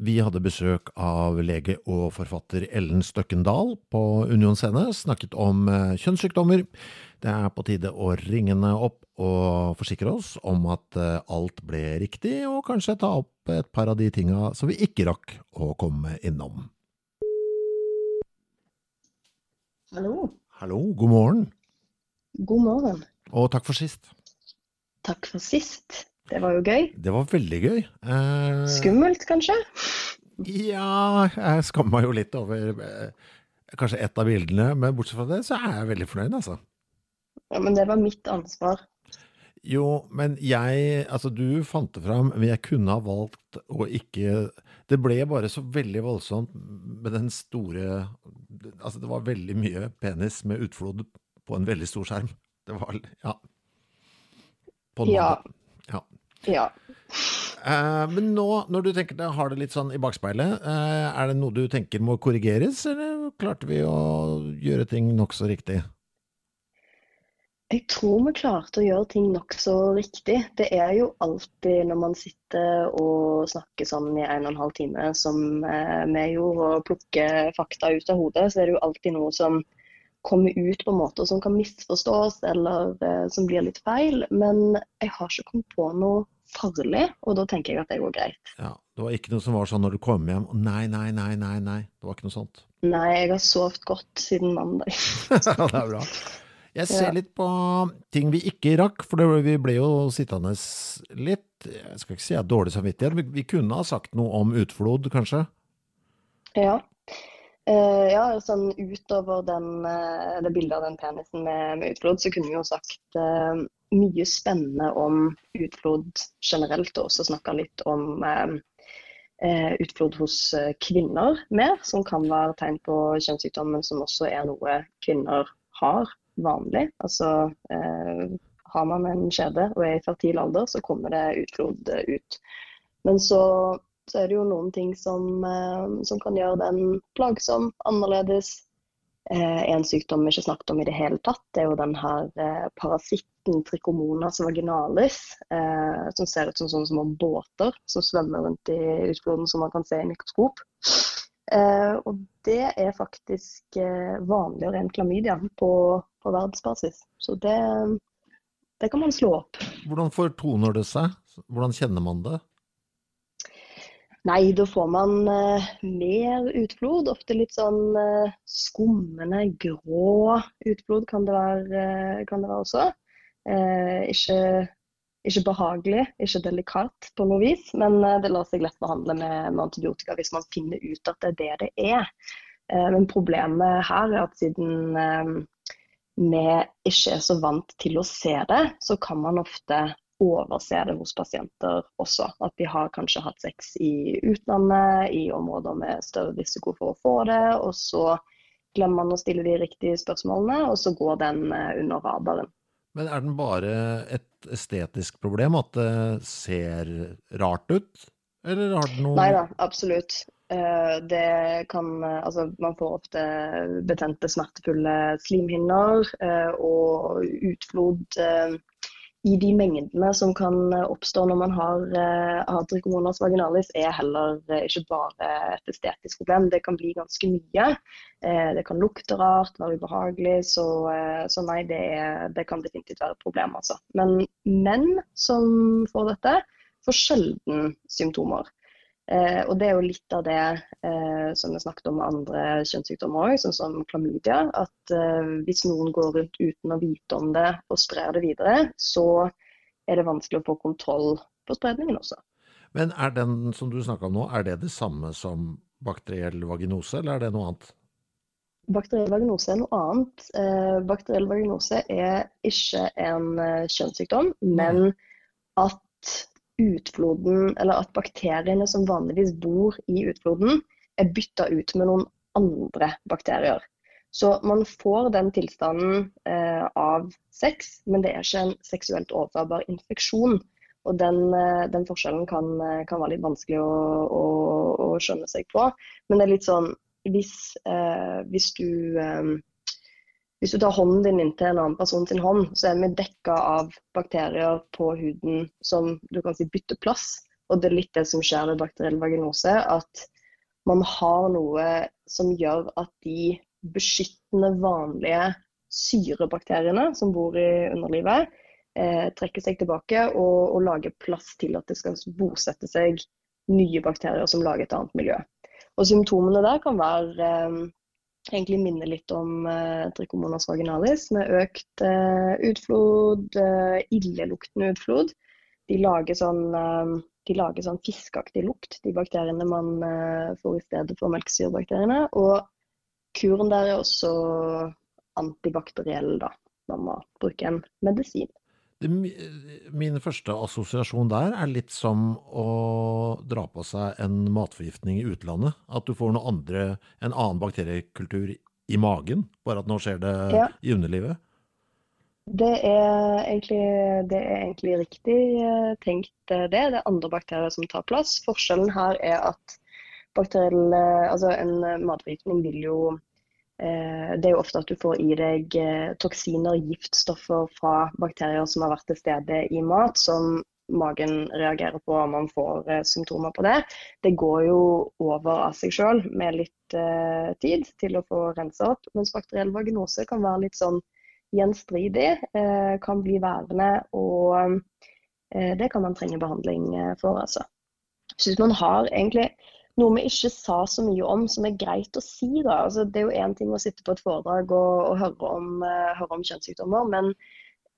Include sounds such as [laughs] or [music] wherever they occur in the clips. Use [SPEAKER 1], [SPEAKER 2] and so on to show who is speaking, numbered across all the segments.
[SPEAKER 1] vi hadde besøk av lege og forfatter Ellen Støkkendal på Union Scene, snakket om eh, kjønnssykdommer. Det er på tide å ringe henne opp og forsikre oss om at eh, alt ble riktig, og kanskje ta opp et par av de tinga som vi ikke rakk å komme innom.
[SPEAKER 2] Hallo.
[SPEAKER 1] Hallo, god morgen,
[SPEAKER 2] God morgen.
[SPEAKER 1] og takk for sist.
[SPEAKER 2] Takk for sist. Det var jo gøy.
[SPEAKER 1] Det var veldig gøy. Eh,
[SPEAKER 2] Skummelt, kanskje?
[SPEAKER 1] Ja, jeg skammer meg jo litt over eh, kanskje ett av bildene, men bortsett fra det så er jeg veldig fornøyd, altså.
[SPEAKER 2] Ja, men det var mitt ansvar.
[SPEAKER 1] Jo, men jeg Altså, du fant det fram, men jeg kunne ha valgt å ikke Det ble bare så veldig voldsomt med den store Altså, det var veldig mye penis med utflod på en veldig stor skjerm. Det var Ja. På en
[SPEAKER 2] Ja.
[SPEAKER 1] måte. Ja. Eh, men nå, når du tenker deg, har det litt sånn i bakspeilet, uh, er det noe du tenker må korrigeres, eller klarte vi å gjøre ting nokså riktig?
[SPEAKER 2] Jeg tror vi klarte å gjøre ting nokså riktig. Det er jo alltid når man sitter og snakker sånn i en og en halv time, som eh, vi gjorde, og plukker fakta ut av hodet, så er det jo alltid noe som kommer ut på måter som kan misforstås, eller eh, som blir litt feil. Men jeg har ikke kommet på noe farlig, og da tenker jeg at det går greit.
[SPEAKER 1] Ja, Det var ikke noe som var sånn når du kom hjem Nei, nei, nei, nei, nei. Det var ikke noe sånt.
[SPEAKER 2] Nei, jeg har sovet godt siden mandag. [laughs]
[SPEAKER 1] det er bra. Jeg ser
[SPEAKER 2] Ja.
[SPEAKER 1] litt på ting vi ikke rakk, for det, vi ble jo sittende litt Jeg skal ikke si jeg har dårlig samvittighet, men vi kunne ha sagt noe om utflod, kanskje?
[SPEAKER 2] Ja. Eh, ja, sånn utover den, eh, det bildet av den penisen med, med utflod, så kunne vi jo sagt eh, mye spennende om utflod generelt, og også snakka litt om utflod hos kvinner mer, som kan være tegn på kjønnssykdom, men som også er noe kvinner har vanlig. Altså har man en skjede og er i fertil alder, så kommer det utflod ut. Men så, så er det jo noen ting som, eh, som kan gjøre den plagsom, annerledes. Eh, en sykdom vi ikke snakket om i det hele tatt, det er jo den her eh, parasitten trichomonas vaginalis, som ser ut som sånne små båter som svømmer rundt i utfloden som man kan se i mikroskop. Og det er faktisk vanligere enn klamydia på, på verdensbasis. Så det, det kan man slå opp.
[SPEAKER 1] Hvordan fortoner det seg? Hvordan kjenner man det?
[SPEAKER 2] Nei, da får man eh, mer utflod. Ofte litt sånn eh, skummende, grå utflod kan det være, eh, kan det være også. Ikke, ikke behagelig, ikke delikat på noe vis, men det lar seg lett behandle med, med antibiotika hvis man finner ut at det er det det er. Men problemet her er at siden vi ikke er så vant til å se det, så kan man ofte overse det hos pasienter også. At de har kanskje hatt sex i utlandet, i områder med større risiko for å få det, og så glemmer man å stille de riktige spørsmålene, og så går den eh, under radaren.
[SPEAKER 1] Men er den bare et estetisk problem, at det ser rart ut? Eller har den noe
[SPEAKER 2] Nei da, absolutt. Eh, Det kan eh, Altså, man får ofte betente, smertefulle slimhinner og utflod i de mengdene som kan oppstå når man har, har trichomonas vaginalis, er heller ikke bare et estetisk problem. Det kan bli ganske mye. Det kan lukte rart, være ubehagelig. Så, så nei, det, det, kan definitivt være et problem. Altså. Men menn som får dette, får sjelden symptomer. Eh, og det er jo litt av det eh, som vi snakket om med andre kjønnssykdommer òg, sånn som klamydia. At eh, hvis noen går rundt uten å vite om det og sprer det videre, så er det vanskelig å få kontroll på spredningen også.
[SPEAKER 1] Men er den som du snakka om nå, er det det samme som bakteriell vaginose, eller er det noe annet?
[SPEAKER 2] Bakteriell vaginose er noe annet. Eh, bakteriell vaginose er ikke en eh, kjønnssykdom, men at utfloden, eller at bakteriene som vanligvis bor i utfloden, er bytta ut med noen andre bakterier. Så man får den tilstanden eh, av sex, men det er ikke en seksuelt overførbar infeksjon. Og den, eh, den forskjellen kan, eh, kan, være litt vanskelig å, å, å, skjønne seg på. Men det er litt sånn hvis, eh, hvis du eh, hvis du tar hånden din inntil en annen person sin hånd, så er vi dekka av bakterier på huden som du kan si bytter plass. Og det er litt det som skjer ved bakteriell vaginose, at man har noe som gjør at de beskyttende, vanlige syrebakteriene som bor i underlivet, eh, trekker seg tilbake og, og, lager plass til at det skal bosette seg nye bakterier som lager et annet miljø. Og Symptomene der kan være eh, egentlig minner litt om uh, trichomonas vaginalis, med økt uh, utflod, uh, illeluktende utflod. De lager sånn, lager sånn fiskeaktig lukt, de bakteriene man får i stedet for melkesyrebakteriene. Og kuren der er også antibakteriell, da. når Man bruker en medisin.
[SPEAKER 1] Min første assosiasjon der er litt som å dra på seg en matforgiftning i utlandet. At du får andre, en annen bakteriekultur i magen, bare at nå skjer det ja. i underlivet.
[SPEAKER 2] Det er, egentlig, det er egentlig riktig eh, tenkt, eh, det. Det er andre bakterier som tar plass. Forskjellen her er at bakteriell, eh, altså en matforgiftning vil jo det er jo ofte at du får i deg eh, toksiner, giftstoffer fra bakterier som har vært til stede i mat, som magen reagerer på om man får eh, symptomer på det. Det går jo over av seg sjøl med litt tid til å få rensa opp. Mens bakteriell vaginose kan være litt sånn gjenstridig, kan bli værende. Og det kan man trenge behandling for, altså. Jeg hvis man har egentlig noe vi ikke sa så mye om, som er greit å si. da. Altså, det er jo én ting å sitte på et foredrag og, og høre, om, uh, høre, om, kjønnssykdommer, men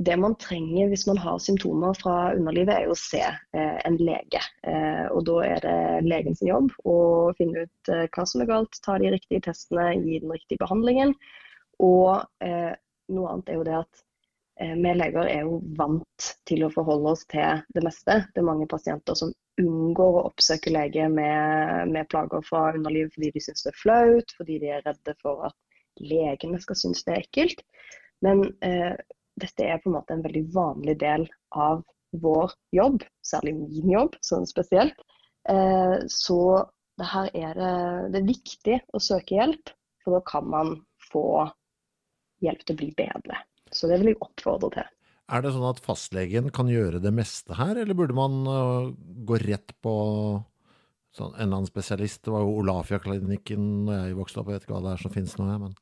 [SPEAKER 2] det man trenger hvis man har symptomer fra underlivet, er jo å se uh, en lege. Uh, og Da er det legens jobb å finne ut hva som er galt, ta de riktige testene, gi den riktige behandlingen. Og noe annet er jo det at vi leger er jo vant til å forholde oss til det meste. Det er mange pasienter som unngår å oppsøke lege med, med plager fra underlivet fordi de syns det er flaut, fordi de er redde for at legene skal synes det er ekkelt. Men eh, dette er på en måte en veldig vanlig del av vår jobb, særlig min jobb sånn spesielt. Eh, så det her er det, det er viktig å søke hjelp, for da kan man få hjelp til å bli bedre. Så det vil jeg oppfordre til.
[SPEAKER 1] Er det sånn at fastlegen kan gjøre det meste her, eller burde man uh, gå rett på sånn, en eller annen spesialist? Det var jo Olafia-klinikken da jeg vokste opp, jeg vet ikke hva det er som finnes nå, men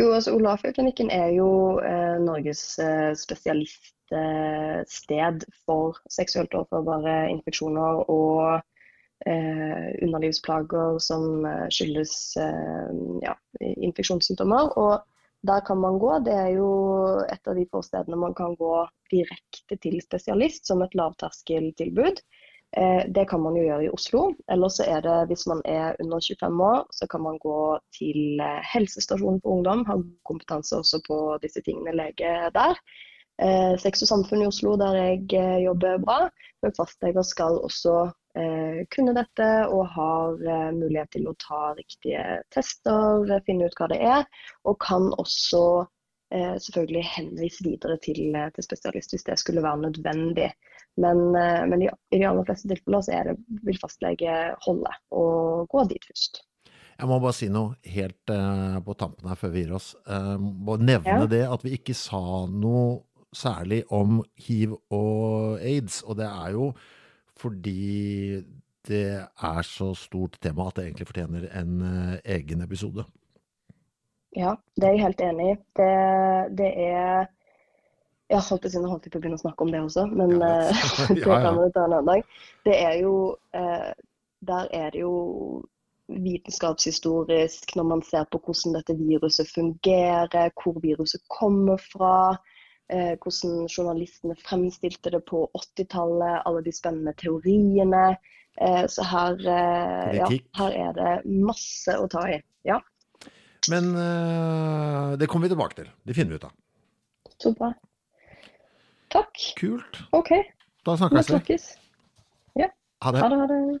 [SPEAKER 2] Jo, altså Olafia-klinikken er jo eh, Norges eh, spesialiststed for seksuelt overførbare infeksjoner og eh, underlivsplager som eh, skyldes eh, ja, infeksjonssymptomer. Og der kan man gå. Det er jo et av de få stedene man kan gå direkte til spesialist som et lavterskeltilbud. Eh, det kan man jo gjøre i Oslo. Eller så er det, hvis man er under 25 år, så kan man gå til eh, helsestasjonen for ungdom. Ha kompetanse også på disse tingene, lege der. Eh, Sex og samfunn i Oslo, der jeg jobber bra. Men fastleger skal også kunne dette og har eh, mulighet til å ta riktige tester, finne ut hva det er. Og kan også eh, selvfølgelig henvise videre til, til, spesialist hvis det skulle være nødvendig. Men, men i, i, de aller fleste tilfeller så det, vil fastlege holde og gå dit først.
[SPEAKER 1] Jeg må bare si noe helt uh, på tampen her før vi gir oss. Uh, må nevne ja. det at vi ikke sa noe særlig om hiv og aids, og det er jo fordi det er så stort tema at det egentlig fortjener en eh, egen episode.
[SPEAKER 2] Ja, det er jeg helt enig i. Det, det er Jeg holdt på å begynne å snakke om det også, men
[SPEAKER 1] Ja, [laughs] [laughs]
[SPEAKER 2] det,
[SPEAKER 1] ja,
[SPEAKER 2] det
[SPEAKER 1] ja.
[SPEAKER 2] vi ta en annen dag. Det er jo eh, Der er det jo vitenskapshistorisk, når man ser på hvordan dette viruset fungerer, hvor viruset kommer fra, eh, hvordan journalistene fremstilte det på 80-tallet, alle de spennende teoriene. Eh, så her, eh, ja, her er det masse å ta i. Ja,
[SPEAKER 1] Men eh, det kommer vi tilbake til. Det finner vi ut av.
[SPEAKER 2] så bra. Takk.
[SPEAKER 1] Kult.
[SPEAKER 2] OK,
[SPEAKER 1] Da snakkes vi.
[SPEAKER 2] Ja.
[SPEAKER 1] Ha det.
[SPEAKER 2] Ha det, ha det.